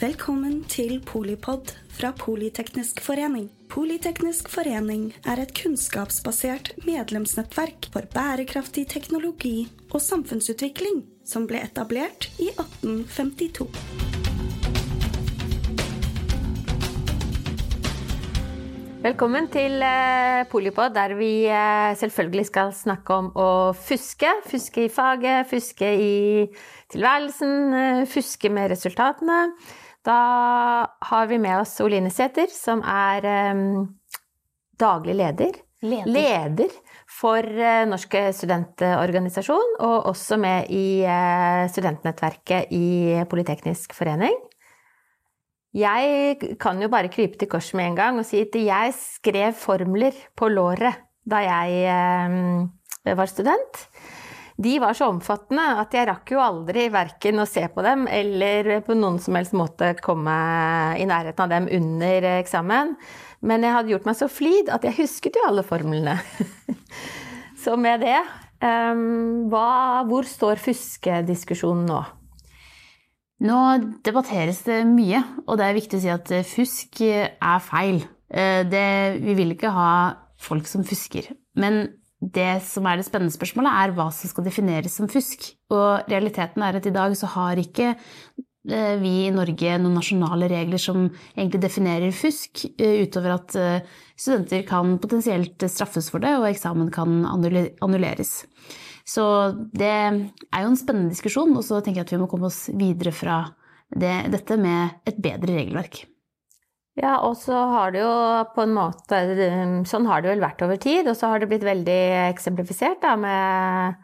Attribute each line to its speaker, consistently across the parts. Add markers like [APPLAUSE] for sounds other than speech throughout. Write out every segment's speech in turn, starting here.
Speaker 1: Velkommen til Polipod fra Politeknisk forening. Politeknisk forening er et kunnskapsbasert medlemsnettverk for bærekraftig teknologi og samfunnsutvikling som ble etablert i 1852.
Speaker 2: Velkommen til eh, Polipod, der vi eh, selvfølgelig skal snakke om å fuske. Fuske i faget, fuske i tilværelsen, eh, fuske med resultatene. Da har vi med oss Oline Sæther, som er daglig leder.
Speaker 3: Leder.
Speaker 2: leder for Norsk studentorganisasjon, og også med i studentnettverket i Politeknisk forening. Jeg kan jo bare krype til korset med en gang og si at jeg skrev formler på låret da jeg eh, var student. De var så omfattende at jeg rakk jo aldri verken å se på dem eller på noen som helst måte komme i nærheten av dem under eksamen. Men jeg hadde gjort meg så flid at jeg husket jo alle formlene. [LAUGHS] så med det um, hva, Hvor står fuskediskusjonen nå?
Speaker 3: Nå debatteres det mye, og det er viktig å si at eh, fusk er feil. Eh, det, vi vil ikke ha folk som fusker. Men det som er det spennende spørsmålet, er hva som skal defineres som fusk. Og realiteten er at i dag så har ikke vi i Norge noen nasjonale regler som egentlig definerer fusk, utover at studenter kan potensielt straffes for det, og eksamen kan annulleres. Så det er jo en spennende diskusjon, og så tenker jeg at vi må komme oss videre fra det, dette med et bedre regelverk.
Speaker 2: Ja, og så har det jo på en måte Sånn har det vel vært over tid, og så har det blitt veldig eksemplifisert da, med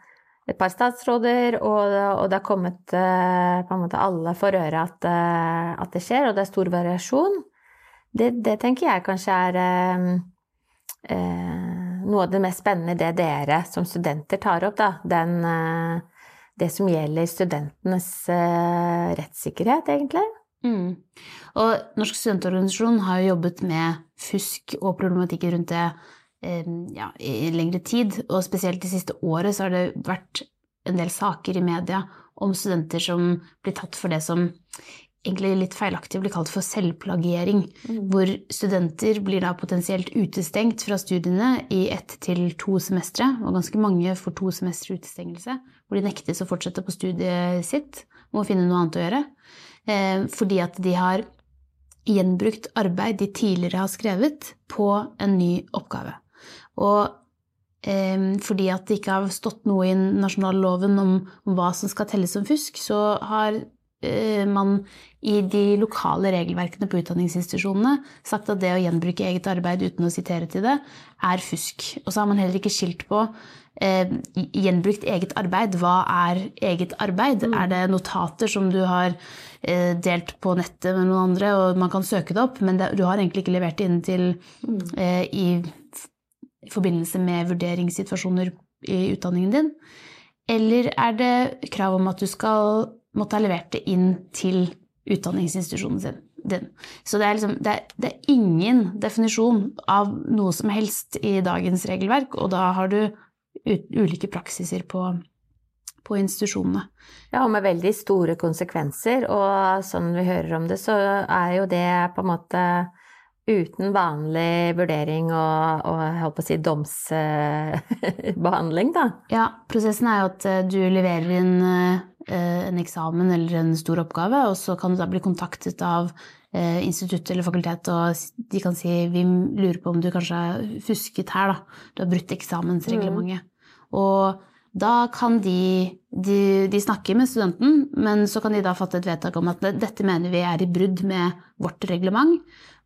Speaker 2: et par statsråder, og, og det har kommet eh, på en måte alle for øre at, eh, at, det skjer, og det er stor variasjon. Det, det tenker jeg kanskje er eh, eh noe av det mest spennende det dere som studenter tar opp, da. Den, eh, det som gjelder studentenes eh, rettssikkerhet, egentlig.
Speaker 3: Mm. Og Norsk studentorganisasjon har jo jobbet med fusk og problematikker rundt det eh, ja, i lengre tid. Og spesielt det siste året så har det vært en del saker i media om studenter som blir tatt for det som egentlig litt feilaktig blir kalt for selvplagiering. Mm. Hvor studenter blir da potensielt utestengt fra studiene i ett til to semestre. Og ganske mange får to semestre utestengelse, hvor de nektes å fortsette på studiet sitt. Må finne noe annet å gjøre. Eh, fordi at de har gjenbrukt arbeid de tidligere har skrevet, på en ny oppgave. Og eh, fordi at det ikke har stått noe i nasjonalloven om, hva som skal telles som fusk, så har Eh, man i de lokale regelverkene på utdanningsinstitusjonene sagt at det å gjenbruke eget arbeid uten å sitere til det, er fusk. Og så har man heller ikke skilt på eh, gjenbrukt eget arbeid. Hva er eget arbeid? Mm. Er det notater som du har eh, delt på nettet med noen andre, og man kan søke det opp, men det, du har egentlig ikke levert det inn til mm. eh, i, i forbindelse med vurderingssituasjoner i utdanningen din? Eller er det krav om at du skal måtte ha levert det inn til utdanningsinstitusjonen sin. Den. Så det er, liksom, det, er, det er, ingen definisjon av noe som helst i dagens regelverk, og da har du ulike praksiser på, på institusjonene.
Speaker 2: Ja, og med veldig store konsekvenser, og sånn vi hører om det, så er jo det på en måte uten vanlig vurdering og, og jeg holdt på å si domsbehandling, da.
Speaker 3: Ja, prosessen er jo at eh, du leverer inn eh, en eksamen eller en stor oppgave, og så kan du da bli kontaktet av institutt eller fakultet, og de kan si vi lurer på om du kanskje har fusket her, da. Du har brutt eksamensreglementet. Mm. Og da kan de, de, de snakke med studenten, men så kan de da fatte et vedtak om at dette mener vi er i brudd med vårt reglement.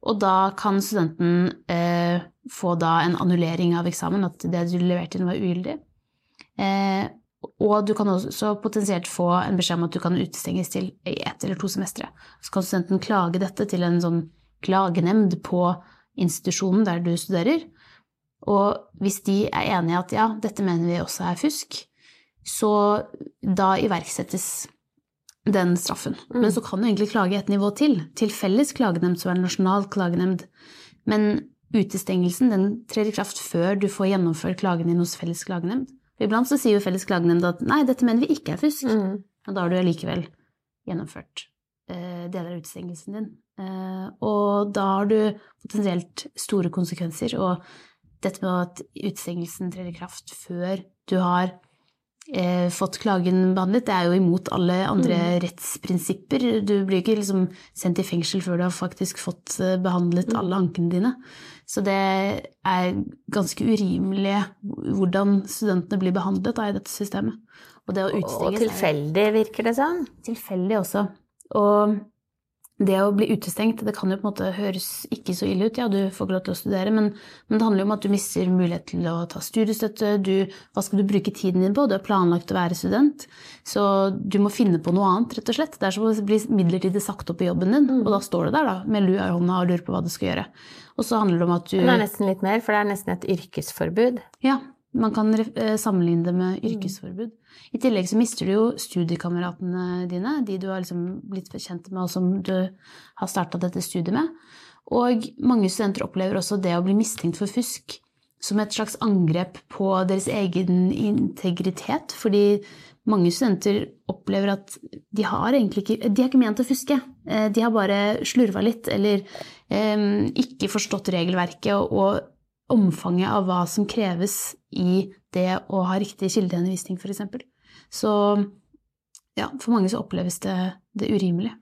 Speaker 3: Og da kan studenten eh, få da en annullering av eksamen, at det du leverte inn, var ugyldig. Eh, og du kan også potensielt få en beskjed om at du kan utestenges til ett eller to semestre. Så kan studenten klage dette til en sånn klagenemnd på institusjonen der du studerer. Og hvis de er enige i at ja, dette mener vi også er fusk, så da iverksettes den straffen. Mm. Men så kan du egentlig klage et nivå til, til felles klagenemnd, som er en nasjonal klagenemnd. Men utestengelsen den trer i kraft før du får gjennomført klagen din hos felles klagenemnd. Iblant så sier jo felles klagenemnd at nei, dette mener vi ikke er fusk. Mm. Og da har du allikevel gjennomført eh, deler av utestengelsen din. Eh, og da har du potensielt store konsekvenser. Og dette med at utestengelsen trer i kraft før du har eh, fått klagen behandlet, det er jo imot alle andre mm. rettsprinsipper. Du blir ikke liksom sendt i fengsel før du har faktisk fått eh, behandlet mm. alle ankene dine. Så det er ganske urimelig hvordan studentene blir behandlet da, i dette systemet.
Speaker 2: Og, det og tilfeldig, virker det sånn?
Speaker 3: Tilfeldig også. Og det å bli utestengt, det kan jo på en måte høres ikke så ille ut, ja, du får ikke lov til å studere, men, men, det handler jo om at du mister mulighet til å ta studiestøtte, du, hva skal du bruke tiden din på, du har planlagt å være student, så du må finne på noe annet, rett og slett. Det er som å bli midlertidig sagt opp i jobben din, mm. og da står du der da, med lua i hånda og lurer på hva du skal gjøre. Og så handler det om at du
Speaker 2: det er nesten litt mer, for det er nesten et yrkesforbud.
Speaker 3: Ja, man kan eh, sammenligne det med yrkesforbud. I tillegg så mister du jo studiekameratene dine, de du har liksom blitt kjent med, og som du har starta dette studiet med. Og mange studenter opplever også det å bli mistenkt for fusk som et slags angrep på deres egen integritet. Fordi mange studenter opplever at de har egentlig ikke De har ikke ment å fuske. Eh, de har bare slurva litt eller um, ikke forstått regelverket og, og omfanget av hva som kreves i det å ha riktig kildehenvisning, f.eks. Så ja, for mange så oppleves det, det urimelig.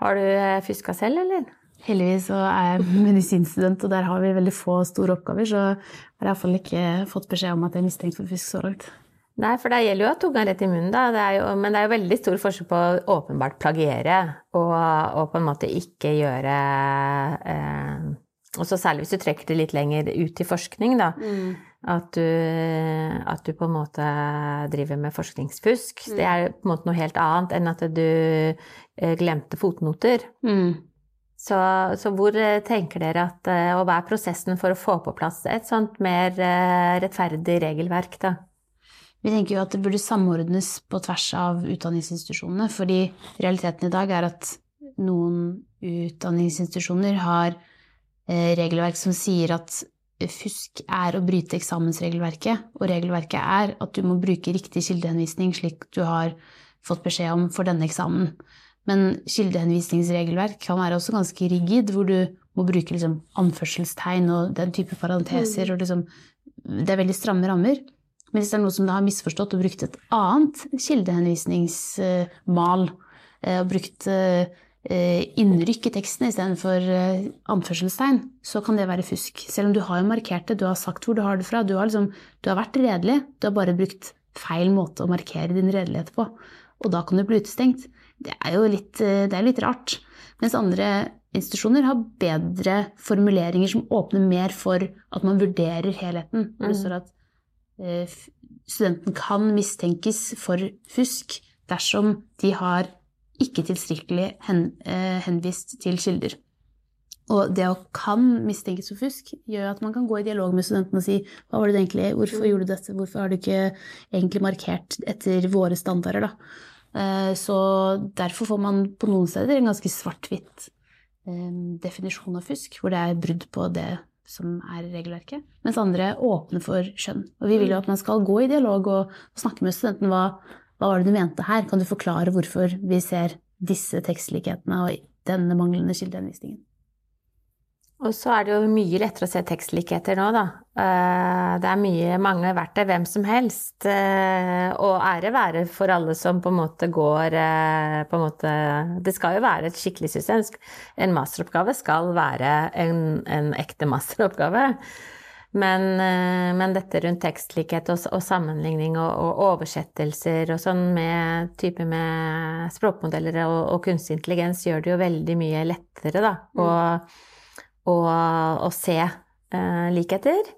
Speaker 2: Har du eh, fuska selv, eller?
Speaker 3: Heldigvis så er jeg medisinstudent, og der har vi veldig få store oppgaver, så jeg har iallfall ikke fått beskjed om at jeg er mistenkt for fusk så langt.
Speaker 2: Nei, for det gjelder jo ha tunga rett i munnen, da. Det jo, men det er jo veldig stor forskjell på å åpenbart plagiere og, og på en måte ikke gjøre eh, og så særlig hvis du trekker det litt lenger ut i forskning, da. Mm. At, du, at, du, på en måte driver med forskningsfusk. Mm. Det er på en måte noe helt annet enn at du eh, glemte fotnoter. Mm. Så, så, hvor eh, tenker dere at eh, Og hva er prosessen for å få på plass et sånt mer rettferdig regelverk, da?
Speaker 3: Vi tenker jo at det burde samordnes på tvers av utdanningsinstitusjonene. Fordi realiteten i dag er at noen utdanningsinstitusjoner har regelverk som sier at fusk er å bryte eksamensregelverket, og regelverket er at du må bruke riktig kildehenvisning slik du har fått beskjed om for denne eksamen. Men kildehenvisningsregelverk kan være også ganske rigid, hvor du må bruke liksom anførselstegn og den type parenteser. og liksom, Det er veldig stramme rammer. Men hvis det er noe som da har misforstått og brukt et annet kildehenvisningsmal, eh, og brukt eh, Eh, innrykk i teksten istedenfor eh, anførselstegn, så kan det være fusk. Selv om du har jo markert det, du har sagt hvor du har det fra. Du har, liksom, du har vært redelig, du har bare brukt feil måte å markere din redelighet på. Og da kan du bli utestengt. Det er jo litt, eh, det er litt rart. Mens andre institusjoner har bedre formuleringer som åpner mer for at man vurderer helheten. Mm. Det står at studenten kan mistenkes for fusk dersom de har ikke tilstrekkelig hen, eh, henvist til kilder. Og det å kan mistenkes for fusk gjør at man kan gå i dialog med studentene og si hva var det egentlig, hvorfor gjorde du dette, hvorfor har du ikke egentlig markert etter våre standarder, da. Eh, så derfor får man på noen steder en ganske svart-hvitt eh, definisjon av fusk, hvor det er brudd på det som er regelverket, mens andre åpner for skjønn. Og vi vil jo at man skal gå i dialog og, snakke med studenten hva hva var det du mente her? Kan du forklare hvorfor vi ser disse tekstlikhetene og denne manglende kildehenvisningen?
Speaker 2: Og så er det jo mye lettere å se tekstlikheter nå, da. Eh, det er mye, mange verktøy, hvem som helst. Eh, og ære være for alle som på en måte går eh, på en måte Det skal jo være et skikkelig system. En masteroppgave skal være en, en ekte masteroppgave. Men, eh, men, dette rundt tekstlikhet og, og sammenligning og, og, oversettelser og sånn med type med språkmodeller og, og, kunstig intelligens gjør det jo veldig mye lettere, da, mm. å, å, se eh, likheter.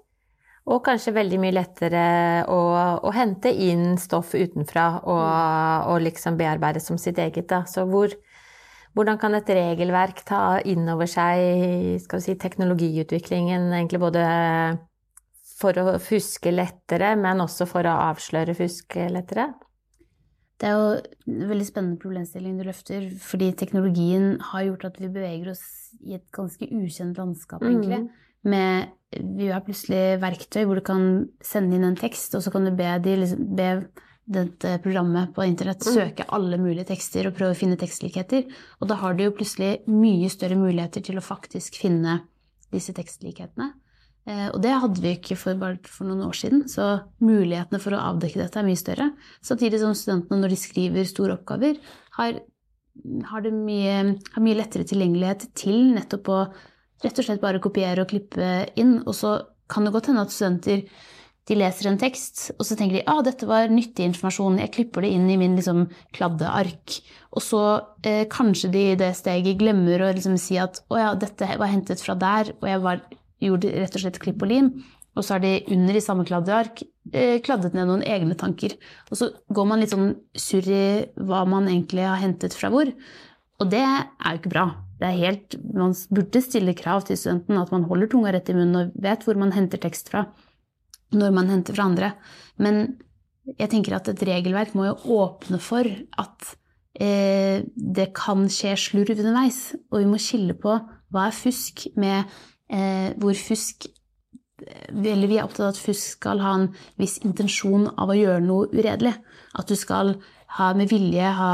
Speaker 2: Og kanskje veldig mye lettere å, å hente inn stoff utenfra og, mm. og, liksom bearbeide som sitt eget. Da. Så hvor, hvordan kan et regelverk ta inn over seg si, teknologiutviklingen, egentlig både for å fuske lettere, men også for å avsløre fusk lettere?
Speaker 3: Det er jo en veldig spennende problemstilling du løfter, fordi teknologien har gjort at vi beveger oss i et ganske ukjent landskap, egentlig. Mm. Med, vi har plutselig verktøy hvor du kan sende inn en tekst, og så kan du be, de, liksom, be dette programmet på internett,
Speaker 2: Mm.
Speaker 3: søke alle mulige tekster og prøve å finne tekstlikheter. Og da har du jo plutselig mye større muligheter til å faktisk finne disse tekstlikhetene. Eh, Og det hadde vi ikke for for noen år siden, så mulighetene for å avdekke dette er mye større. Samtidig som studentene, når de skriver store oppgaver, har, har, mye, har mye lettere tilgjengelighet til nettopp å rett og slett bare kopiere og klippe inn. Og så kan det godt hende at studenter de leser en tekst, og så tenker de ah, dette var nyttig informasjon, jeg klipper det inn i min liksom, kladde ark. Og så eh, kanskje de i det steget glemmer å liksom, si at å ja, dette var hentet fra der, og jeg var, gjorde rett og slett klipp og lim. Og så har de under i samme kladde ark eh, kladdet ned noen egne tanker. Og så går man litt sånn surr i hva man egentlig har hentet fra hvor. Og det er jo ikke bra. Helt, man burde stille krav til studenten at man holder tunga rett i munnen og vet hvor man henter tekst fra når man henter fra andre. Men jeg tenker at et regelverk må jo åpne for at eh, det kan skje slurv underveis. Og vi må skille på hva er fusk med hvor fusk eller vi er opptatt av at fusk skal ha en viss intensjon av å gjøre noe uredelig. At du skal ha med vilje ha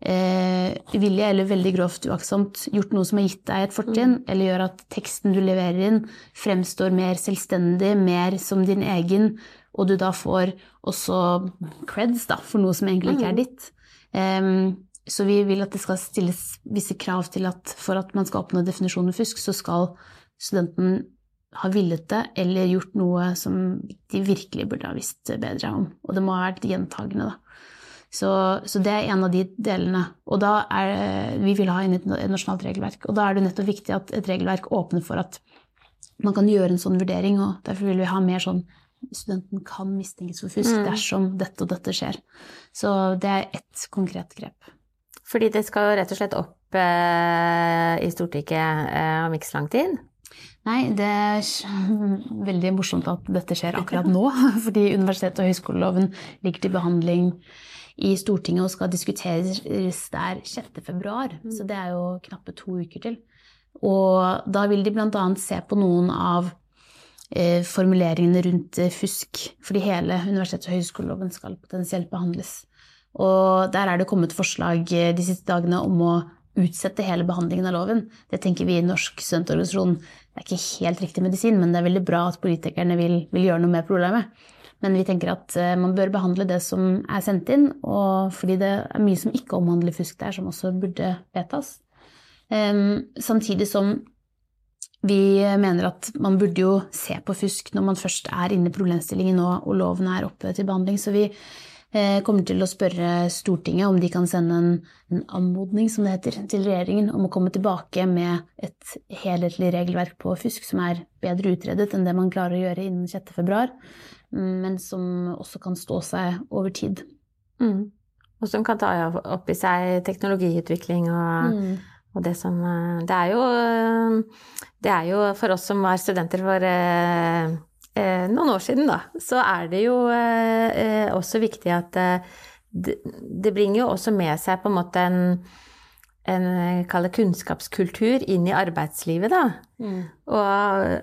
Speaker 3: eh, vilje eller veldig grovt uaktsomt gjort noe som har gitt deg et fortrinn, eller gjør at teksten du leverer inn, fremstår mer selvstendig, mer som din egen, og du da får også creds da, for noe som egentlig ikke er ditt. Um, så vi vil at det skal stilles visse krav til at for at man skal oppnå definisjonen fusk, så skal studenten har villet det eller gjort noe som de virkelig burde ha visst bedre om. Og det må ha vært gjentagende, da. Så, så det er en av de delene. Og da er vi vil ha et nasjonalt regelverk. Og da er det nettopp viktig at et regelverk åpner for at man kan gjøre en sånn vurdering, og derfor vil vi ha mer sånn studenten kan mistenkes for fusk
Speaker 2: Mm.
Speaker 3: dersom dette og dette skjer. Så det er ett konkret grep.
Speaker 2: Fordi det skal jo rett og slett opp eh, i Stortinget eh, om ikke så lang tid.
Speaker 3: Nei, det er [LAUGHS] veldig morsomt at dette skjer akkurat nå. [LAUGHS] Fordi universitet- og høyskoleloven ligger til behandling i Stortinget og skal diskuteres der 6. februar. Så det er jo knappe to uker til. Og da vil de bl.a. se på noen av eh, formuleringene rundt eh, fusk. Fordi hele universitets- og høyskoleloven skal potensielt behandles. Og der er det kommet forslag eh, de siste dagene om å utsette hele behandlingen av loven. Det tenker vi i Norsk studentorganisasjon det er ikke helt riktig medisin, men det er veldig bra at politikerne vil, vil gjøre noe med problemet. Men vi tenker at eh, man bør behandle det som er sendt inn, og fordi det er mye som ikke omhandler fusk der, som også burde vedtas. Em, samtidig som vi mener at man burde jo se på fusk når man først er inne i problemstillingen og, og loven er oppe til behandling. Så vi kommer til å spørre Stortinget om de kan sende en, en anmodning, som det heter, til regjeringen om å komme tilbake med et helhetlig regelverk på fusk som er bedre utredet enn det man klarer å gjøre innen 6. februar, men som også kan stå seg over tid.
Speaker 2: Mm. Og som kan ta opp i seg teknologiutvikling og,
Speaker 3: Mm.
Speaker 2: og det som eh, Det er jo eh, Det er jo for oss som var studenter for eh, eh, noen år siden, da, så er det jo eh, eh, også viktig at eh, det, bringer jo også med seg på en måte en en kall det kunnskapskultur inn i arbeidslivet, da.
Speaker 3: Mm.
Speaker 2: Og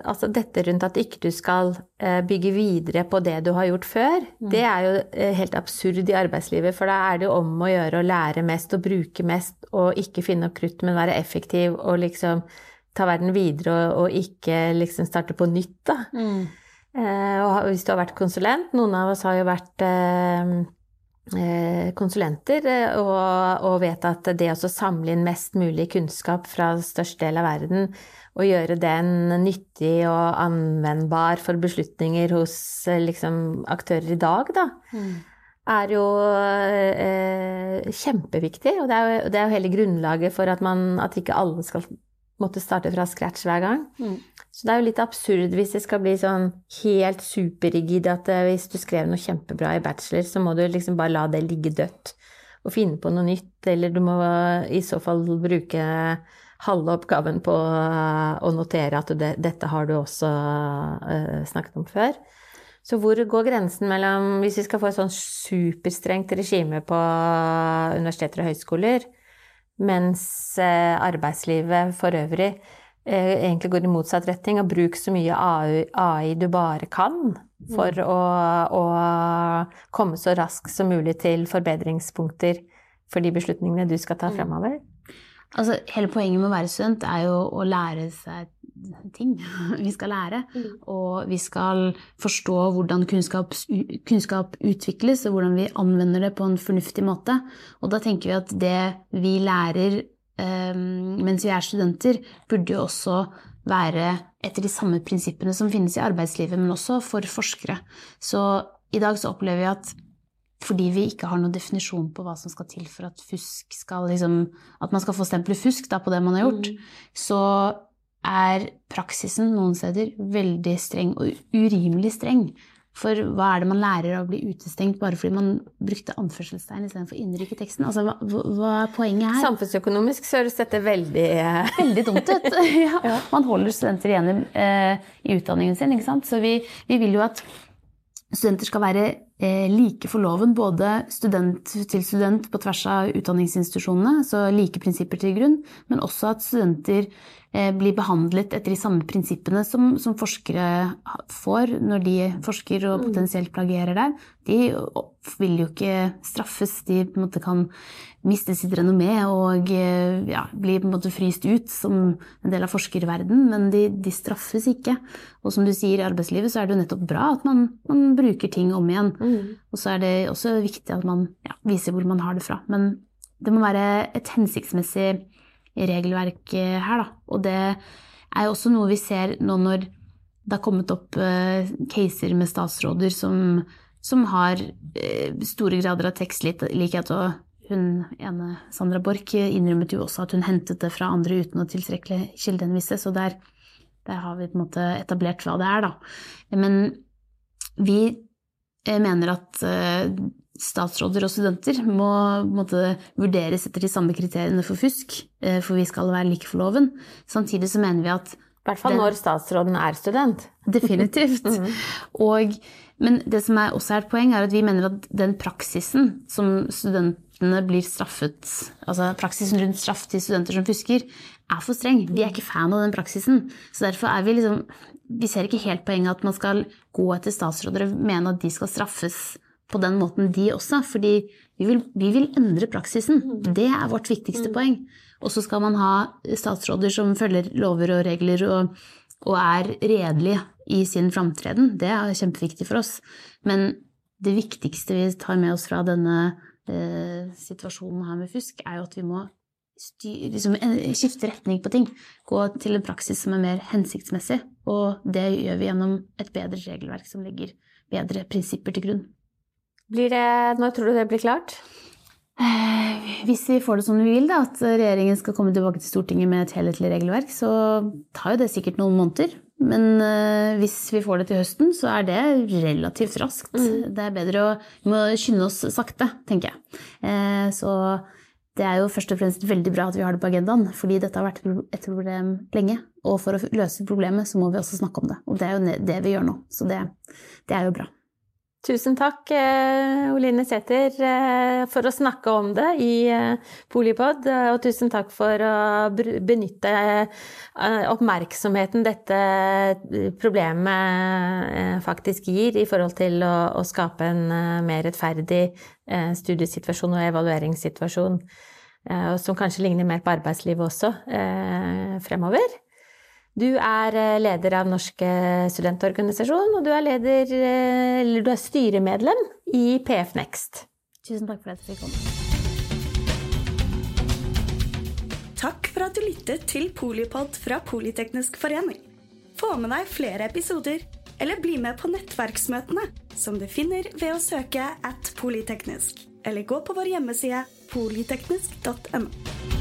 Speaker 2: altså dette rundt at ikke du skal eh, bygge videre på det du har gjort før, det er jo eh, helt absurd i arbeidslivet. For da er det jo om å gjøre å lære mest og bruke mest og ikke finne opp krutt, men være effektiv og liksom ta verden videre og, og ikke liksom starte på nytt, da.
Speaker 3: Mm.
Speaker 2: Eh, og hvis du har vært konsulent, noen av oss har jo vært eh, eh, konsulenter og, vet at det å samle inn mest mulig kunnskap fra størst del av verden og gjøre den nyttig og anvendbar for beslutninger hos liksom, aktører i dag, da,
Speaker 3: Mm.
Speaker 2: er jo eh, kjempeviktig. Og det er jo, det er jo hele grunnlaget for at, man, at ikke alle skal måtte starte fra scratch hver gang.
Speaker 3: Mm.
Speaker 2: Så det er jo litt absurd hvis det skal bli sånn helt superrigid at eh, hvis du skrev noe kjempebra i bachelor, så må du liksom bare la det ligge dødt og finne på noe nytt, eller du må i så fall bruke halve oppgaven på å notere at det, dette har du også uh, snakket om før. Så hvor går grensen mellom Hvis vi skal få et sånn superstrengt regime på universiteter og høyskoler, mens eh, arbeidslivet for øvrig eh, egentlig går i motsatt retning, og bruk så mye AI, AI du bare kan, for mm. å, å, komme så raskt som mulig til forbedringspunkter for de beslutningene du skal ta mm. fremover?
Speaker 3: Altså, hele poenget med å være student er jo å lære seg ting [LAUGHS] vi skal lære. Mm. Og vi skal forstå hvordan kunnskap, kunnskap, utvikles, og hvordan vi anvender det på en fornuftig måte. Og da tenker vi at det vi lærer um, mens vi er studenter, burde jo også være etter de samme prinsippene som finnes i arbeidslivet, men også for forskere. Så i dag så opplever vi at fordi vi ikke har noen definisjon på hva som skal til for at fusk skal liksom, At man skal få stempelet fusk da, på det man har gjort, mm. så er praksisen noen steder veldig streng, og urimelig streng. For hva er det man lærer av å bli utestengt bare fordi man brukte anførselstegn istedenfor innrykk i teksten? Altså, hva, hva, er poenget her?
Speaker 2: Samfunnsøkonomisk så høres dette veldig
Speaker 3: eh, [LAUGHS] Veldig dumt ut. [LAUGHS] ja. Man holder studenter igjen i, eh, i utdanningen sin, ikke sant. Så vi, vi, vil jo at studenter skal være like for loven, både student til student på tvers av utdanningsinstitusjonene, så like prinsipper til grunn, men også at studenter Eh, blir behandlet etter de samme prinsippene som, som, forskere får når de forsker og mm. potensielt plagierer der. De vil jo ikke straffes. De på en måte kan miste sitt renommé og eh, ja, bli på en måte fryst ut som en del av forskerverden, men de, de, straffes ikke. Og som du sier, i arbeidslivet så er det jo nettopp bra at man, man bruker ting om igjen. Mm. Og så er det også viktig at man ja, viser hvor man har det fra. Men det må være et hensiktsmessig regelverk her, da. Og det er jo også noe vi ser nå når det har kommet opp uh, caser med statsråder som, som har uh, store grader av tekstlikhet. Og hun ene, Sandra Borch, innrømmet jo også at hun hentet det fra andre uten å tilstrekkelig kildehenvise. Så der, der, har vi på en måte etablert hva det er, da. Men vi eh, mener at uh, statsråder og studenter må måtte, vurderes etter de samme kriteriene for fusk, eh, for vi skal være like for loven. Samtidig så mener vi at
Speaker 2: I hvert fall når statsråden er student. [LAUGHS]
Speaker 3: Definitivt. mm. Og, men det som er også er et poeng, er at vi mener at den praksisen som studentene blir straffet Altså praksisen rundt straff til studenter som fusker, er for streng. Vi er ikke fan av den praksisen. Så derfor er vi liksom Vi ser ikke helt poenget at man skal gå etter statsråder og mene at de skal straffes på den måten, de også. Fordi vi vil, vi vil endre praksisen. Mm. Det er vårt viktigste mm. poeng. Og så skal man ha statsråder som følger lover og regler og, og er redelige i sin framtreden. Det er kjempeviktig for oss. Men det viktigste vi tar med oss fra denne eh, situasjonen her med fusk, er jo at vi må styr, liksom, skifte retning på ting. Gå til en praksis som er mer hensiktsmessig. Og det gjør vi gjennom et bedre regelverk som legger bedre prinsipper til grunn.
Speaker 2: Blir det, når tror du det blir klart?
Speaker 3: Eh, hvis vi får det som vi vil, da, at regjeringen skal komme tilbake til Stortinget med et helhetlig regelverk, så tar jo det sikkert noen måneder. Men uh, hvis vi får det til høsten, så er det relativt raskt. Mm. Det er bedre å Vi må skynde oss sakte, tenker jeg. Så det er jo først og fremst veldig bra at vi har det på agendaen, fordi dette har vært et problem lenge. Og for å løse problemet, så må vi også snakke om det. Og det er jo det vi gjør nå. Så det, det er jo bra.
Speaker 2: Tusen takk, eh, Oline Sæther, eh, for å snakke om det i eh, Polipod. Og tusen takk for å benytte oppmerksomheten dette problemet faktisk gir i forhold til å, skape en mer rettferdig studiesituasjon og evalueringssituasjon, som kanskje ligner mer på arbeidslivet også fremover. Du er eh, leder av Norsk studentorganisasjon, og du er, leder, eh, eller du er styremedlem i PF Next.
Speaker 3: Tusen takk for at jeg fikk komme.
Speaker 1: Takk for at du lyttet til Polipod fra Politeknisk forening. Få med deg flere episoder, eller bli med på nettverksmøtene, som du finner ved å søke at polyteknisk, eller gå på vår hjemmeside polyteknisk.no.